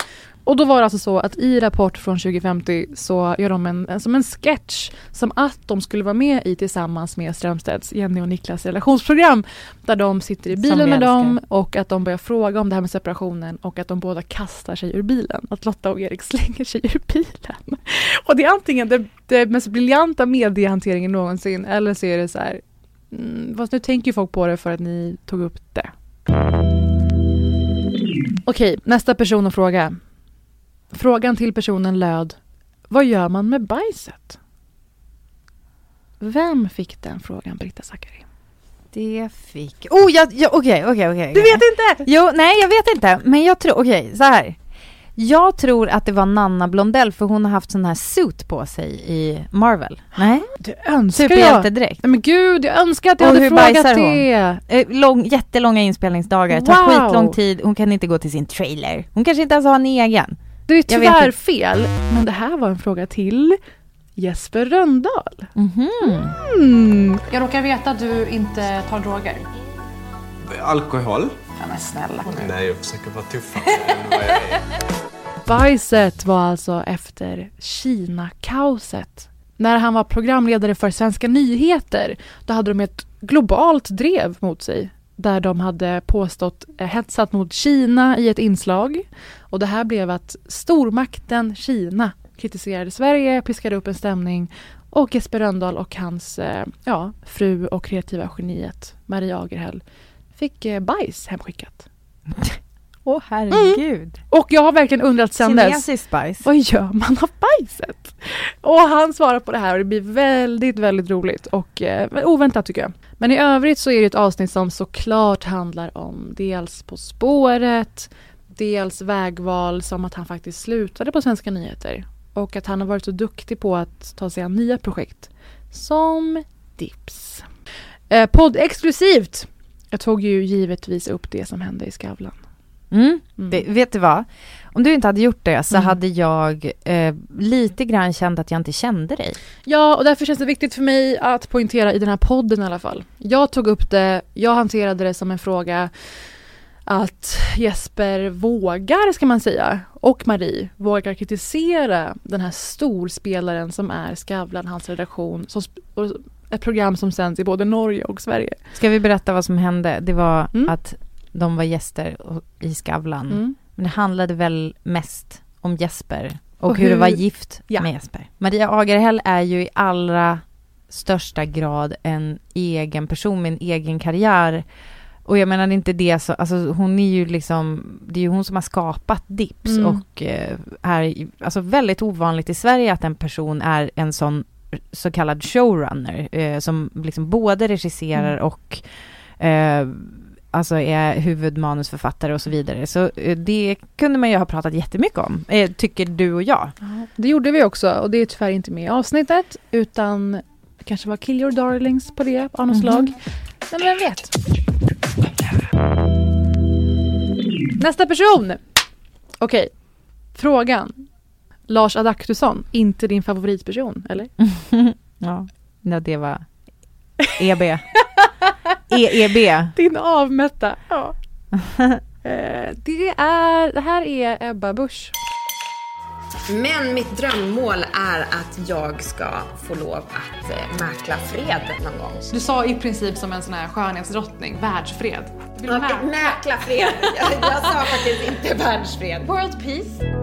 Och då var det alltså så att i Rapport från 2050 så gör de en, som en sketch som att de skulle vara med i tillsammans med Strömstedts, Jenny och Niklas relationsprogram. Där de sitter i bilen med dem och att de börjar fråga om det här med separationen och att de båda kastar sig ur bilen. Att Lotta och Erik slänger sig ur bilen. Och det är antingen det, det mest briljanta mediehanteringen någonsin eller så är det så här mm, fast nu tänker folk på det för att ni tog upp det. Okej, nästa person att fråga. Frågan till personen löd Vad gör man med bajset? Vem fick den frågan, Britta Zackari? Det fick... Oh, jag, okej, okej, okej. Du vet inte! Jo, nej jag vet inte. Men jag tror, okej, så här. Jag tror att det var Nanna Blondell för hon har haft sån här suit på sig i Marvel. Nej? Du önskar jag! Superhjältedräkt. Nej men gud, jag önskar att jag Och hade hur frågat bajsar hon? det! Eh, Lång, jättelånga inspelningsdagar, det tar Wow. skitlång tid, hon kan inte gå till sin trailer. Hon kanske inte ens har en egen. Det är tyvärr fel, men det här var en fråga till Jesper Röndahl. Mhm. Mm. Jag råkar veta att du inte tar droger. Alkohol? Ja, men snälla. Nej, jag försöker vara tuffare än vad jag är. Bajset var alltså efter Kina-kaoset. När han var programledare för Svenska nyheter, då hade de ett globalt drev mot sig. Där de hade påstått eh, hetsat mot Kina i ett inslag. Och det här blev att stormakten Kina kritiserade Sverige, piskade upp en stämning och Jesper Rönndahl och hans eh, ja, fru och kreativa geniet Marie Agerhäll fick eh, bajs hemskickat. Åh herregud. Och jag har verkligen undrat sen dess. Bajs. Vad gör man av bajset? Och han svarar på det här och det blir väldigt, väldigt roligt och eh, oväntat tycker jag. Men i övrigt så är det ett avsnitt som såklart handlar om dels På spåret, dels vägval som att han faktiskt slutade på Svenska nyheter och att han har varit så duktig på att ta sig an nya projekt som Dips. Eh, podd exklusivt! Jag tog ju givetvis upp det som hände i Skavlan. Mm. Mm. Ve- Vet du vad? Om du inte hade gjort det så Mm. hade jag eh, lite grann känt att jag inte kände dig. Ja, och därför känns det viktigt för mig att poängtera i den här podden i alla fall. Jag tog upp det, jag hanterade det som en fråga att Jesper vågar, ska man säga, och Marie vågar kritisera den här storspelaren som är Skavlan, hans redaktion, som, ett program som sänds i både Norge och Sverige. Ska vi berätta vad som hände? Det var Mm. att de var gäster i Skavlan. Mm. Men det handlade väl mest om Jesper och, Och hur, det var gift Ja. med Jesper. Maria Agerhäll är ju i allra största grad en egen person med en egen karriär. Och jag menar inte det så, alltså hon är ju liksom, det är ju hon som har skapat Dips Mm. och eh, är alltså väldigt ovanligt i Sverige att en person är en sån så kallad showrunner eh, som liksom både regisserar Mm. och eh, alltså är huvudmanusförfattare och så vidare. Så eh, det kunde man ju ha pratat jättemycket om, eh, tycker du och jag. Det gjorde vi också och det är tyvärr inte med i avsnittet utan det kanske var Kill Your Darlings på det av något Mhm. slag. Men vem vet? Nästa person! Okej, frågan. Lars Adaktusson, inte din favoritperson, eller? ja, ja, det var EB. EEB. Din avmätta. Ja. Eh, det, är, det här är Ebba Busch. Men mitt drömmål är att jag ska få lov att eh, mäkla fred någon gång. Du sa i princip som en sån här skönhetsdrottning, världsfred. Vill du med? mäkla fred. Jag, jag sa faktiskt inte världsfred. World peace.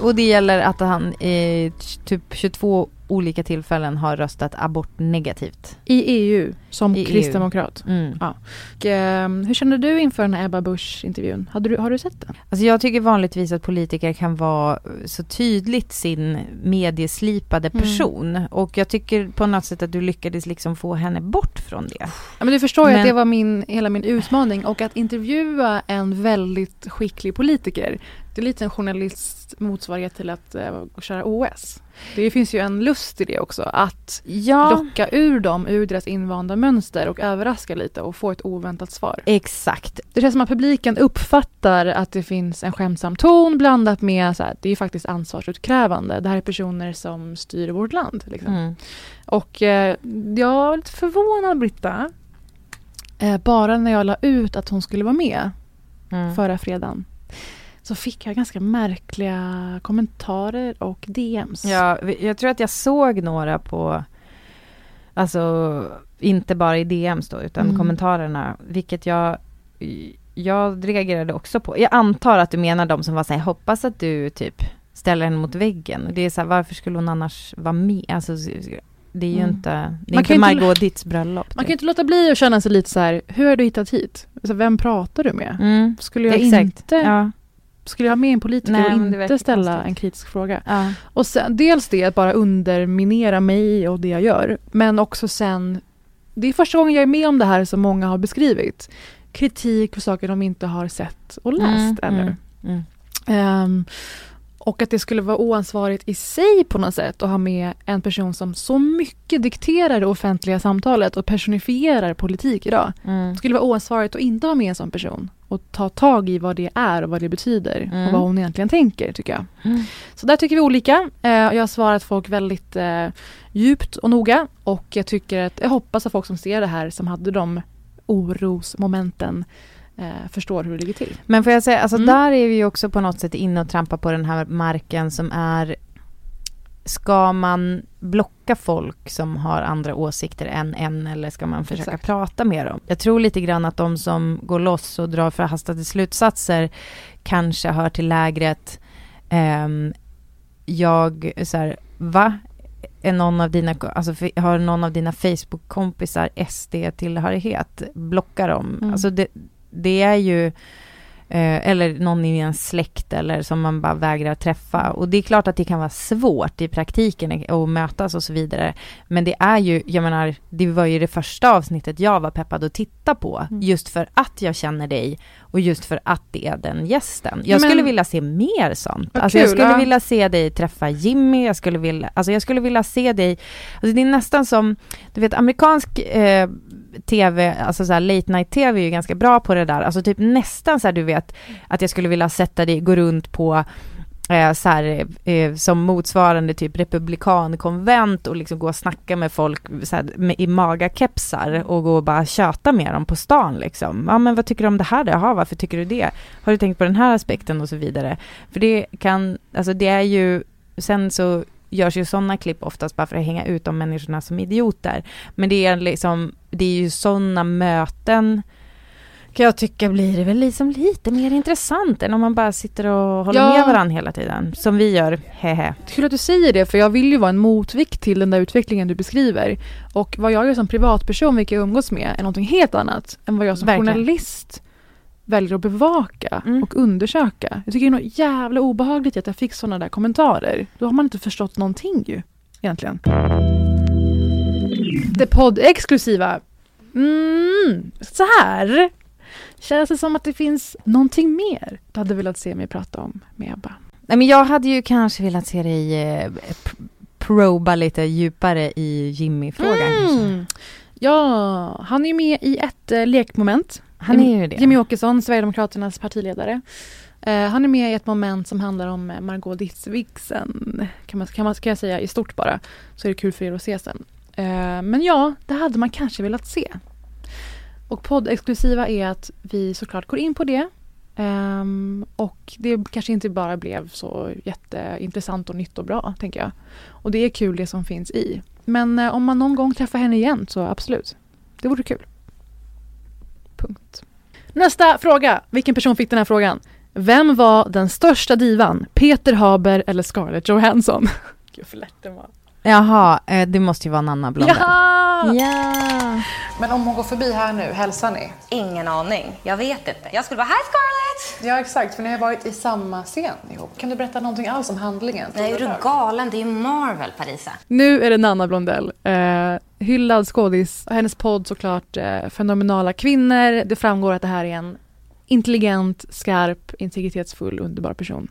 Och det gäller att han i typ 22 olika tillfällen har röstat abort negativt. I EU som I EU. kristdemokrat. Mm. Ja. Och, ehm, hur kände du inför den här Ebba Busch-intervjun? Hade du, har du sett den? Alltså jag tycker vanligtvis att politiker kan vara så tydligt sin medieslipade Mm. person. Och jag tycker på något sätt att du lyckades liksom få henne bort från det. Ja, men du förstår ju Men- att det var min, hela min utmaning och att intervjua en väldigt skicklig politiker. Det är lite en journalists motsvarighet till att uh, köra OS. Det finns ju en lust i det också, att Ja, locka ur dem ur deras invanda mönster och överraska lite och få ett oväntat svar. exakt. Det känns som att publiken uppfattar att det finns en skämtsam ton blandat med så här, det är faktiskt ansvarsutkrävande. Det här är personer som styr vårt land. Liksom. Mm. Och eh, jag var lite förvånad Britta. Eh, bara när jag la ut att hon skulle vara med Mm. förra fredagen. Så fick jag ganska märkliga kommentarer och DMs. Ja, jag tror att jag såg några på, alltså inte bara i DMs då, utan Mm. kommentarerna, vilket jag, jag reagerade också på. Jag antar att du menar de som var så här, hoppas att du typ ställer henne mot väggen. Det är så här, varför skulle hon annars vara med? Alltså, det är ju Mm. inte, det är Man inte Margot Ditts bröllop. Man typ. kan inte låta bli att känna sig lite så här, hur har du hittat hit? Alltså, vem pratar du med? Mm. Skulle jag Exakt. inte Ja. Skulle jag ha med en politiker Nej, och inte ställa konstigt. en kritisk fråga? Ja. Och sen, dels det att bara underminera mig och det jag gör. Men också sen, det är första gången jag är med om det här som många har beskrivit. Kritik för saker de inte har sett och läst Mm, ännu. mm, mm. Ehm, och att det skulle vara oansvarigt i sig på något sätt att ha med en person som så mycket dikterar det offentliga samtalet och personifierar politik idag. Mm. Det skulle vara oansvarigt att inte ha med en sån person och ta tag i vad det är och vad det betyder Mm. och vad hon egentligen tänker tycker jag. Mm. Så där tycker vi olika. Eh, Jag har svarat folk väldigt eh, djupt och noga och jag tycker att jag hoppas att folk som ser det här som hade de orosmomenten eh, förstår hur det ligger till. Men får jag säga, alltså Mm. där är vi ju också på något sätt inne och trampar på den här marken som är Ska man blocka folk som har andra åsikter än en eller ska man försöka Exakt. prata med dem? Jag tror lite grann att de som går loss och drar förhastade slutsatser kanske hör till lägret ehm, Jag, så här, va? Är någon av dina, alltså har någon av dina Facebook-kompisar SD-tillhörighet? Blocka dem. Mm. Alltså det, det är ju eh, eller någon i en släkt eller som man bara vägrar träffa. Och det är klart att det kan vara svårt i praktiken att mötas och så vidare. Men det är ju, jag menar, det var ju det första avsnittet jag var peppad att titta på. Mm. Just för att jag känner dig och just för att det är den gästen. Jag Men- skulle vilja se mer sånt. Alltså jag kul, skulle ja. vilja se dig träffa Jimmy, jag skulle vilja, alltså jag skulle vilja se dig, alltså det är nästan som, du vet amerikansk eh, tv, alltså så här late night tv är ju ganska bra på det där, alltså typ nästan så här du vet, att jag skulle vilja sätta dig, gå runt på eh, så här, eh, som motsvarande typ republikankonvent och liksom gå och snacka med folk så här, med, i magakepsar och gå och bara köta med dem på stan liksom. Ja men vad tycker du om det här då? Jaha, varför tycker du det? Har du tänkt på den här aspekten och så vidare? För det kan, alltså det är ju, sen så görs ju sådana klipp oftast bara för att hänga ut de människorna som idioter. Men det är liksom, det är ju sådana möten kan jag tycka blir det väl liksom lite mer intressant än om man bara sitter och håller Ja. med varandra hela tiden. Som vi gör, hehe. Kul att du säger det, för jag vill ju vara en motvikt till den där utvecklingen du beskriver. Och vad jag gör som privatperson, vilka jag umgås med, är någonting helt annat än vad jag som Verkligen. journalist väljer att bevaka Mm. och undersöka. Jag tycker det är något jävla obehagligt att jag fick sådana där kommentarer. Då har man inte förstått någonting ju, egentligen. Det poddexklusiva. Mm, så här. Känns det som att det finns någonting mer du hade velat se mig prata om med Ebba? Nej men jag hade ju kanske velat se dig eh, proba lite djupare i Jimmy-frågan. Mm. Ja, han är ju med i ett eh, lekmoment. Han är ju det. Jimmy Åkesson, Sverigedemokraternas partiledare. Eh, han är med i ett moment som handlar om eh, Margot Dietz-vigseln. Kan man, kan man kan jag säga i stort bara. Så är det kul för er att se sen. Eh, men ja, det hade man kanske velat se. Och poddexklusiva är att vi såklart går in på det. Ehm, och det kanske inte bara blev så jätteintressant och nytt och bra, tänker jag. Och det är kul det som finns i. Men eh, om man någon gång träffar henne igen så absolut. Det vore kul. Punkt. Nästa fråga. Vilken person fick den här frågan? Vem var den största divan? Peter Haber eller Scarlett Johansson? Gud, för lätt den var. Jaha, eh, det måste ju vara Nanna Blondell. Ja! ja! Men om hon går förbi här nu, hälsar ni? Ingen aning. Jag vet inte. Jag skulle vara Hi Scarlett! Ja, exakt. För ni har varit i samma scen ihop. Kan du berätta någonting alls om handlingen? Nej, är du galen? Det är ju Marvel, Parisa. Nu är det Nanna Blondell. Eh, hyllad skådis. Hennes podd såklart eh, Fenomenala kvinnor. Det framgår att det här är en intelligent, skarp, integritetsfull, underbar person.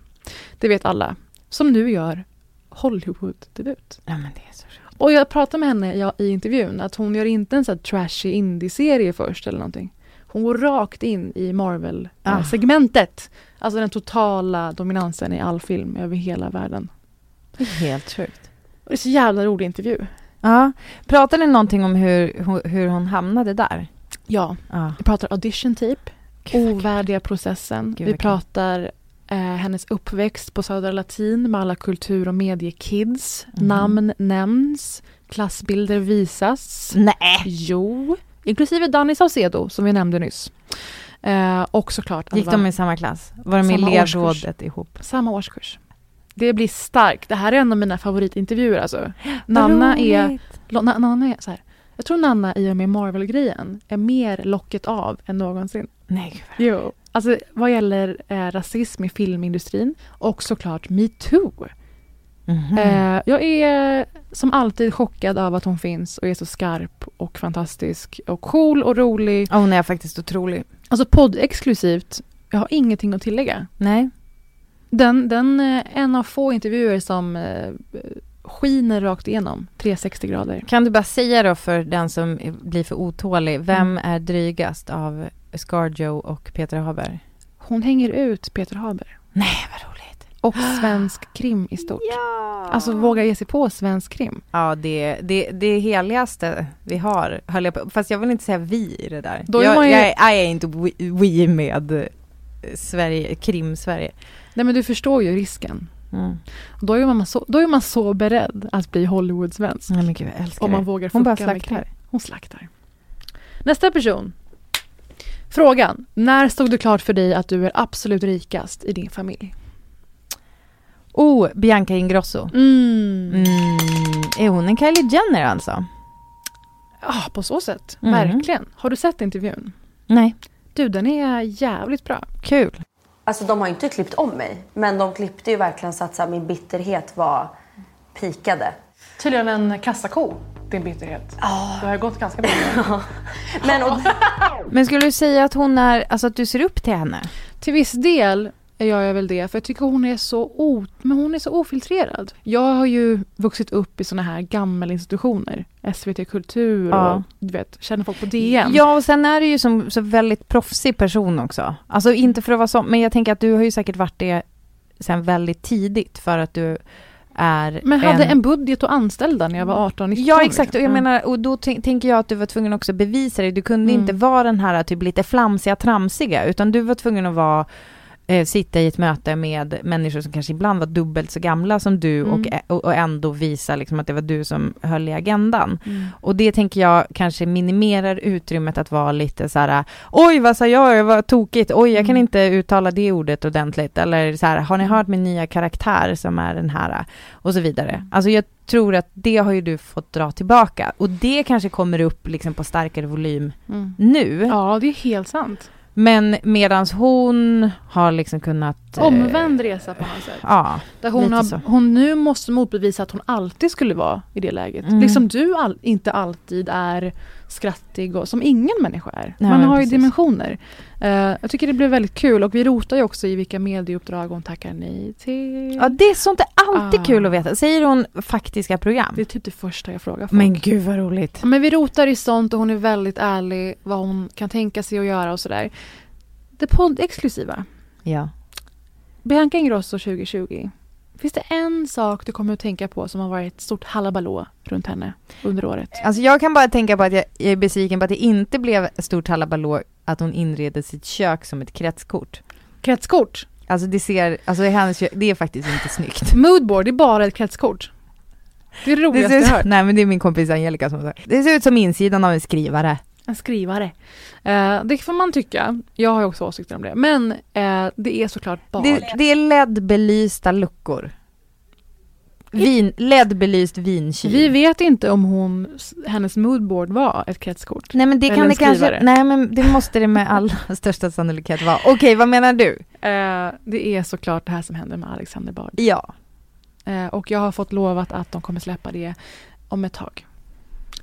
Det vet alla. Som nu gör Hollywood-debut. Ja, men det är så Och jag pratade med henne ja, i intervjun att hon gör inte en sån här trashy indie-serie först eller någonting. Hon går rakt in i Ah. Marvel-segmentet. Alltså den totala dominansen i all film över hela världen. Det är helt sjukt. Och det är så jävla rolig intervju. Ja. Pratade ni någonting om hur, hur- hon hamnade där? Ja, Ja. vi pratar audition tape, Gud, ovärdiga processen. Gud, vi pratar eh, hennes uppväxt på Södra Latin med alla kultur och mediekids. Mhm. Namn nämns, klassbilder visas. Nej! Jo, inklusive Danny Saucedo som vi nämnde nyss. Eh, och såklart Gick de i samma klass? Var de i elevrådet ihop? samma årskurs. Det blir starkt. Det här är en av mina favoritintervjuer alltså. Nanna är, Nanna är så här. Jag tror Nanna i och med Marvel-grejen är mer locket av än någonsin. Nej, gud vad- Jo. Alltså vad gäller eh, rasism i filmindustrin och såklart metoo. Mhm. Eh, jag är som alltid chockad av att hon finns och är så skarp och fantastisk och cool och rolig. Ja, Hon är faktiskt otrolig. Alltså podd-exklusivt. Jag har ingenting att tillägga. Nej. Den, den eh, en av få intervjuer som eh, skiner rakt igenom. 360 grader. Kan du bara säga då för den som blir för otålig, vem Mm. är drygast av Scarjo och Peter Haber? Hon hänger ut Peter Haber. Nej, vad roligt. Och svensk krim i stort. Ja! Alltså våga ge sig på svensk krim. Ja, det, det, det heligaste vi har, höll jag på. Fast jag vill inte säga vi i det där. Då är jag, man ju- jag, är- jag är inte we, we med Sverige, krim-Sverige. Nej men du förstår ju risken. Mm. Då är man så, då är man så beredd att bli Hollywood-svensk. Nej men gud, jag älskar Om man det. vågar Hon bara slaktar. Hon slaktar. Nästa person. Frågan. När stod det klart för dig att du är absolut rikast i din familj? Oh, Bianca Ingrosso. Mm. Mm. Är hon en Kylie Jenner alltså? Ja, på så sätt. Mm. Verkligen. Har du sett intervjun? Nej. Du, den är jävligt bra. Kul. Alltså de har inte klippt om mig, men de klippte ju verkligen så att så här, min bitterhet var pikade. Tydligen en kassako, din bitterhet. Det har gått ganska bra. Men och, Men skulle du säga att hon är, alltså att du ser upp till henne? Till viss del gör jag väl det, för jag tycker hon är så, o, men hon är så ofiltrerad. Jag har ju vuxit upp i såna här gammelinstitutioner. SVT Kultur Ja. och du vet, känner folk på DN. Ja, och sen är du ju som så väldigt proffsig person också. Alltså inte för att vara så, men jag tänker att du har ju säkert varit det sen väldigt tidigt för att du är Men hade en budget och anställda när jag var 18-19. Ja exakt, och jag liksom. menar, och då tän- tänker jag att du var tvungen också att bevisa det. Du kunde Mm. inte vara den här typ lite flamsiga, tramsiga, utan du var tvungen att vara eh, sitta i ett möte med människor som kanske ibland var dubbelt så gamla som du Mm. och, ä- och, och ändå visa liksom att det var du som höll i agendan. Mm. Och det tänker jag kanske minimerar utrymmet att vara lite så här, oj vad sa jag, vad tokigt, oj jag kan Mm. inte uttala det ordet ordentligt, eller så här, har ni hört min nya karaktär som är den här, och så vidare. Alltså jag tror att det har ju du fått dra tillbaka, och det kanske kommer upp liksom på starkare volym Mm. nu, Ja, det är helt sant. Men medans hon har liksom kunnat... eh, Omvänd resa på något sätt. Ja, Där hon, har, så. hon nu måste motbevisa att hon alltid skulle vara i det läget. Mm. Liksom du all, inte alltid är skrattig och som ingen människa är. Nej, Man har ju precis. dimensioner. Eh, jag tycker det blev väldigt kul och vi rotar ju också i vilka medieuppdrag hon tackar nej till. ja det är sånt är alltid Ah. kul att veta. Säger hon faktiska program? Det är typ det första jag frågar folk. Men gud vad roligt. Men vi rotar i sånt och hon är väldigt ärlig vad hon kan tänka sig att göra och sådär. Det poddexklusiva. Ja. Bianca Ingrosso 2020. Finns det en sak du kommer att tänka på som har varit ett stort halabalå runt henne under året? Alltså jag kan bara tänka på att jag är besviken på att det inte blev ett stort halabalå att hon inreder sitt kök som ett kretskort. Kretskort. Alltså det ser, alltså hennes, det är faktiskt inte snyggt. Moodboard, det är bara ett kretskort. Det är det Det roligaste ser jag hört. nej men det är min kompis Angelica som sagt. Det ser ut som insidan av en skrivare. En skrivare. Eh, det får man tycka. Jag har ju också åsikter om det. Men eh, det är såklart bad. Det, det är LED-belysta luckor. Vin, LED-belyst vinkyl. Vi vet inte om hon, hennes moodboard var ett kretskort. Nej men det kan det kanske, nej men det måste det med all största sannolikhet vara. Okej, vad menar du? Eh, det är såklart det här som händer med Alexander Bard. Ja. Eh, och jag har fått lovat att de kommer släppa det om ett tag.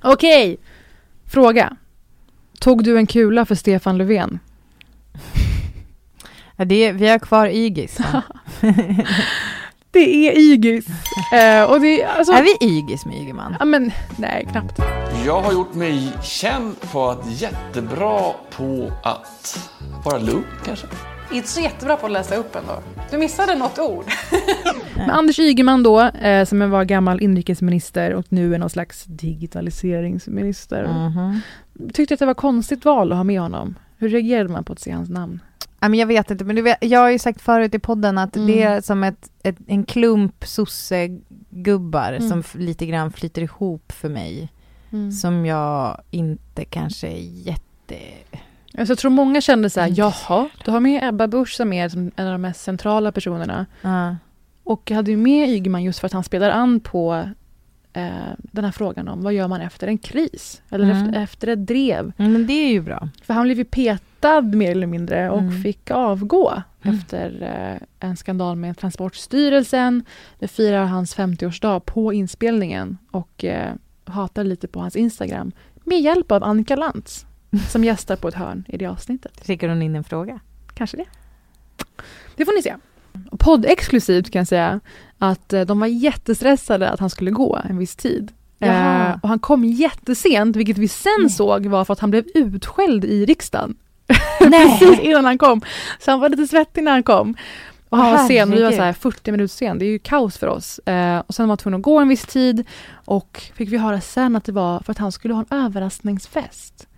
Okej, fråga. Tog du en kula för Stefan Löfven? ja det, vi har kvar Ygis. Det är Ygis. Eh, och det, alltså, är vi Ygis med Ygeman? Ja men nej, knappt. Jag har gjort mig känd på att jättebra på att vara lugn kanske. Inte så jättebra på att läsa upp ändå. Du missade något ord. Men Anders Ygeman då, eh, som var gammal inrikesminister och nu är någon slags digitaliseringsminister. Mhm. Tyckte att det var konstigt val att ha med honom. Hur reagerade man på att se hans namn? Ja, men jag vet inte, men du vet, jag har ju sagt förut i podden att Mm. det är som ett, ett, en klump sossegubbar Mm. som lite grann flyter ihop för mig. Mm. Som jag inte kanske är jätte... Alltså, jag tror många kände så här, jaha, du har med Ebba Busch som är en av de mest centrala personerna. Ja. Och jag hade ju med Ygeman just för att han spelar an på eh, den här frågan om vad gör man efter en kris? Eller Mm. efter, efter ett drev. Mm, Men det är ju bra. För han blev ju petad mer eller mindre och Mm. fick avgå efter eh, en skandal med Transportstyrelsen. Vi firar hans 50-årsdag på inspelningen och eh, hatar lite på hans Instagram med hjälp av Annika Lantz som gästar på ett hörn i det avsnittet. Skickar hon in en fråga? Kanske det. Det får ni se. Och Poddexklusivt kan jag säga att eh, de var jättestressade att han skulle gå en viss tid. Eh, och han kom jättesent, vilket vi sen såg var för att han blev utskälld i riksdagen. Precis innan han kom. Så han var lite svettig när han kom. Och han var sen, vi var så här 40 minuter sen, det är ju kaos för oss. Eh, och sen var han tvungen att gå en viss tid och fick vi höra sen att det var för att han skulle ha en överraskningsfest.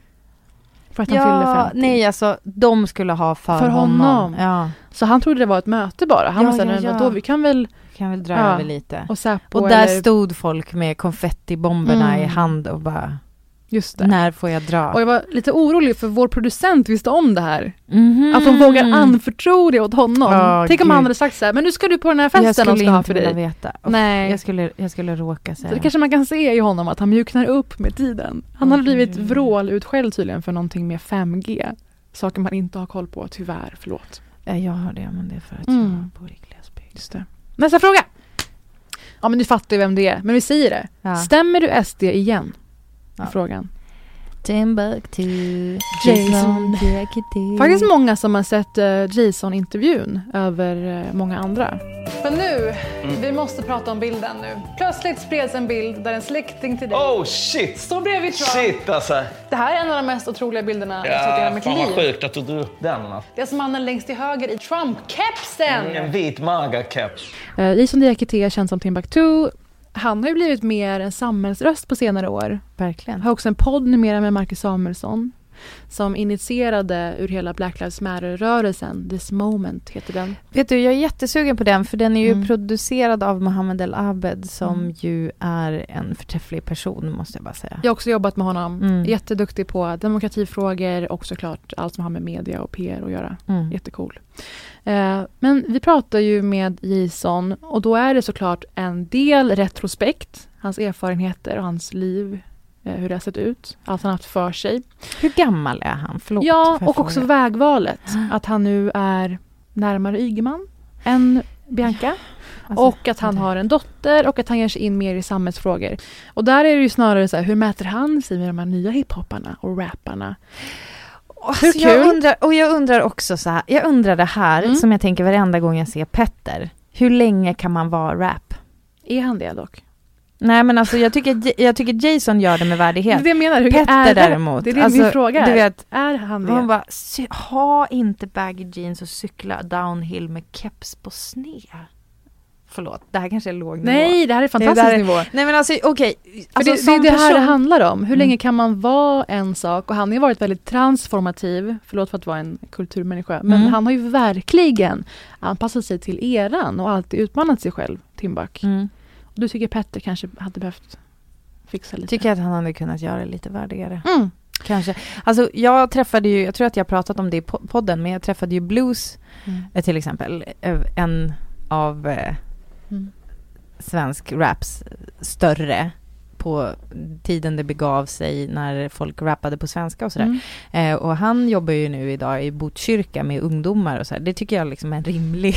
För att han fyllde Ja, 50. nej alltså de skulle ha för, För honom. Ja, Så han trodde det var ett möte bara. Han Ja, var såhär, ja, ja. vadå, vi kan väl... kan väl dra över lite. Och Säpo Och där eller... stod folk med konfettibomberna Mm. i hand och bara, Just det. när får jag dra? Och jag var lite orolig för vår producent visste om det här. Mhm. Att de vågar anförtro det åt honom. Ja, Tänk om gud. han hade sagt så här, men nu ska du på den här jag festen skulle de ska ha inte för dig. veta. Uff, Nej. Jag skulle, jag skulle råka Så säga. det kanske man kan se i honom att han mjuknar upp med tiden. Han Åh, hade blivit vrålutskälld tydligen för någonting med 5G. Saker man inte har koll på, tyvärr. Förlåt. Ja, jag har det, men det är för att Mm. jag bor i glesbygd. Just det. Nästa fråga! Ja men du fattar ju vem det är, men vi säger det. Ja. Stämmer du SD igen? Ja. Frågan. Timbuktu, Jason. Jason. Faktiskt många som har sett eh, Jason-intervjun över eh, många andra. Men nu, vi måste prata om bilden nu. Plötsligt spreds en bild där en släkting till dig Oh shit! står bredvid Trump. Shit alltså! Det här är en av de mest otroliga bilderna jag sett i hela Ja, mitt fan vad liv. sjukt att du drog upp den. alltså. Det är som mannen längst till höger i Trump-kepsen. En vit magarkeps. Eh, Jason Diakité, känd som Timbuktu. Han har ju blivit mer en samhällsröst på senare år. Verkligen. Har också en podd numera med Marcus Samuelsson. Som initierade ur hela Black Lives Matter-rörelsen. This moment heter den. Vet du, jag är jättesugen på den för den är ju Mm. producerad av Mohammed El Abed som Mm. ju är en förträfflig person måste jag bara säga. Jag har också jobbat med honom. Mm. Jätteduktig på demokratifrågor och såklart allt som har med media och PR att göra. Mm. Jättecool. Eh, men vi pratar ju med Jason och då är det såklart en del retrospekt. Hans erfarenheter och hans liv. Eh, hur det har sett ut. Allt han haft för sig. Hur gammal är han? Förlåt. ja, jag och också fråga? vägvalet. Att han nu är närmare Ygeman än Bianca. Alltså, och att han har en dotter och att han ger sig in mer i samhällsfrågor. Och där är det ju snarare så här, hur mäter han sig med de här nya hiphoparna och rapparna? Alltså, Hur Jag kul? undrar, och jag undrar också så här, jag undrar det här Mm. som jag tänker varenda gång jag ser Petter. Hur länge kan man vara rap? Är han det dock? Nej men alltså jag tycker, jag tycker Jason gör det med värdighet. det jag menar. Hur Petter är det? däremot, Det är det alltså, min fråga du är. vet, är han det? Man bara, "Sy- ha inte baggy jeans och cykla downhill med keps på sned. Förlåt, det här kanske är låg nivå. Nej, det här är fantastisk här är- nivå. Nej men alltså okej. För Alltså, det, är det här det person- handlar om. Hur Mm. länge kan man vara en sak? Och han har ju varit väldigt transformativ, förlåt för att vara en kulturmänniska, men Mm. han har ju verkligen anpassat sig till eran och alltid utmanat sig själv, Timbuk. Mm. Du tycker Petter kanske hade behövt fixa lite? Tycker att han hade kunnat göra det lite värdigare. Mm. Kanske. Alltså jag träffade ju, jag tror att jag pratat om det i po- podden, men jag träffade ju Blues Mm. eh, till exempel. eh, En av eh, Mm. svensk raps större på tiden det begav sig när folk rappade på svenska och sådär. Mm. Eh, och han jobbar ju nu idag i Botkyrka med ungdomar och så här. Det tycker jag liksom är en rimlig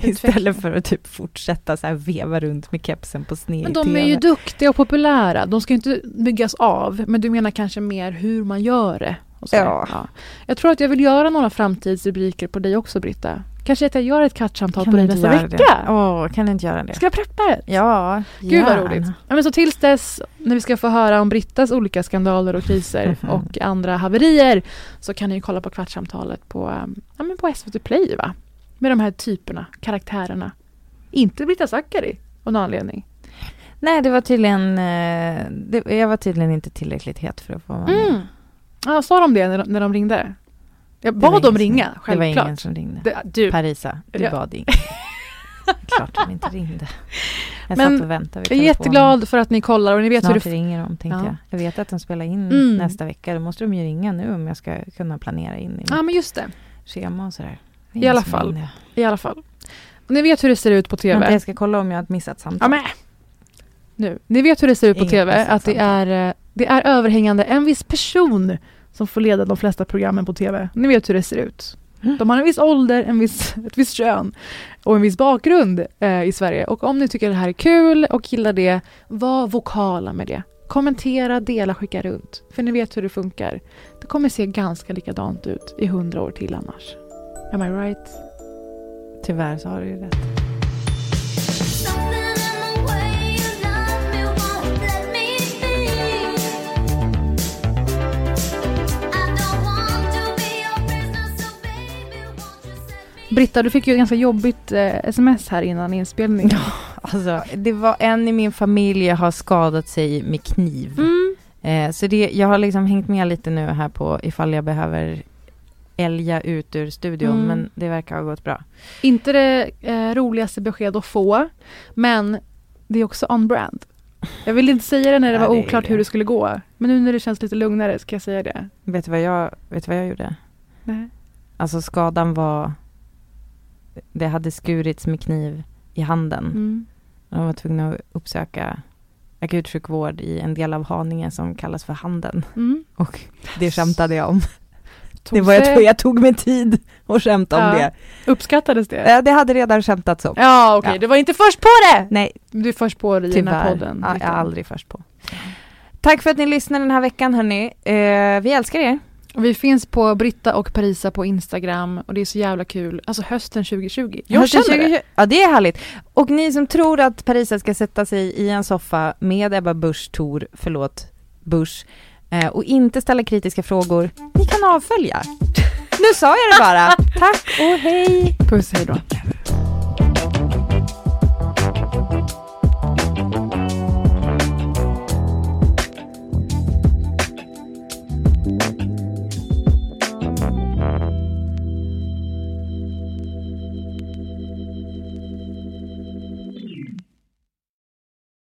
istället för att typ fortsätta så här veva runt med kepsen på sned Men de är ju duktiga och populära. De ska ju inte byggas av. Men du menar kanske mer hur man gör det? Så. Ja. Jag tror att jag vill göra några framtidsrubriker på dig också, Britta. Kanske att jag gör ett kattsamtal Kan på dig nästa vecka? det? Åh, kan du inte göra det? Ska jag preppa ett? Ja, Gud vad roligt. Ja, men så tills dess, när vi ska få höra om Brittas olika skandaler och kriser och andra haverier, så kan ni kolla på Kvartssamtalet på, ja, men på SVT Play, va? Med de här typerna, karaktärerna. Inte Britta Zackari, av någon anledning. Nej, det var tydligen... eh, Det, jag var tydligen inte tillräckligt het för att få vara med. Mm. Ja, sa de det när de, när de ringde? Jag bad dem ringa, som- Det var självklart. ingen som ringde. Det, du, Parisa, du Ja. bad ingen. Klart de inte ringde. Jag Men satt och väntade vid jag är jätteglad för att ni kollar och ni vet hur Snart det... ringer de, tänkte Ja. jag. Jag vet att de spelar in Mm. nästa vecka. Då måste de ju ringa nu om jag ska kunna planera in i Ja, men just det. schema och sådär. I alla fall. I alla fall. Ni vet hur det ser ut på TV. Vänta, jag ska kolla om jag har missat Ja, samtal. men. Nu. Ni vet hur det ser ut på Inget TV. Att det är, eh, det är överhängande en viss person som får leda de flesta programmen på TV. Ni vet hur det ser ut. Mm. De har en viss ålder, en viss, ett visst kön och en viss bakgrund eh, i Sverige. Och om ni tycker det här är kul och gillar det, var vokala med det. Kommentera, dela, skicka runt. För ni vet hur det funkar. Det kommer se ganska likadant ut i hundra år till annars. Am I right? Tyvärr så har du ju rätt. Britta, du fick ju ett ganska jobbigt eh, sms här innan inspelningen. Alltså, det var en i min familj har skadat sig med kniv. Mm. Eh, så det, jag har liksom hängt med lite nu här på ifall jag behöver älga ut ur studion, Mm. men det verkar ha gått bra. Inte det eh, roligaste besked att få, men det är också on brand. Jag ville inte säga det när det Ja, var det oklart det. hur det skulle gå. Men nu när det känns lite lugnare ska jag säga det. Vet du vad jag, vet du vad jag gjorde? Nej. Alltså skadan var... Det hade skurits med kniv i handen. Mm. De var tvungna att uppsöka akutsjukvård i en del av Haninge som kallas för Handen. Mm. Och det skämtade jag om. Det var jag, jag tog mig tid att skämta om Ja. det. Uppskattades det? Ja, det hade redan skämtats om. Ja, okej. Ja. Du var inte först på det! Nej, Du är först på det i den här podden. Ja, jag är aldrig först på. Tack för att ni lyssnade den här veckan hörni. Eh, vi älskar er. Vi finns på Britta och Parisa på Instagram och det är så jävla kul. Alltså hösten 2020. Jag Hösten känner det. 2020 Ja, det är härligt. Och ni som tror att Parisa ska sätta sig i en soffa med Ebba Busch Thor, förlåt, Busch, eh, och inte ställa kritiska frågor, ni kan avfölja. Nu sa jag det bara. Tack och hej! Puss, hej då.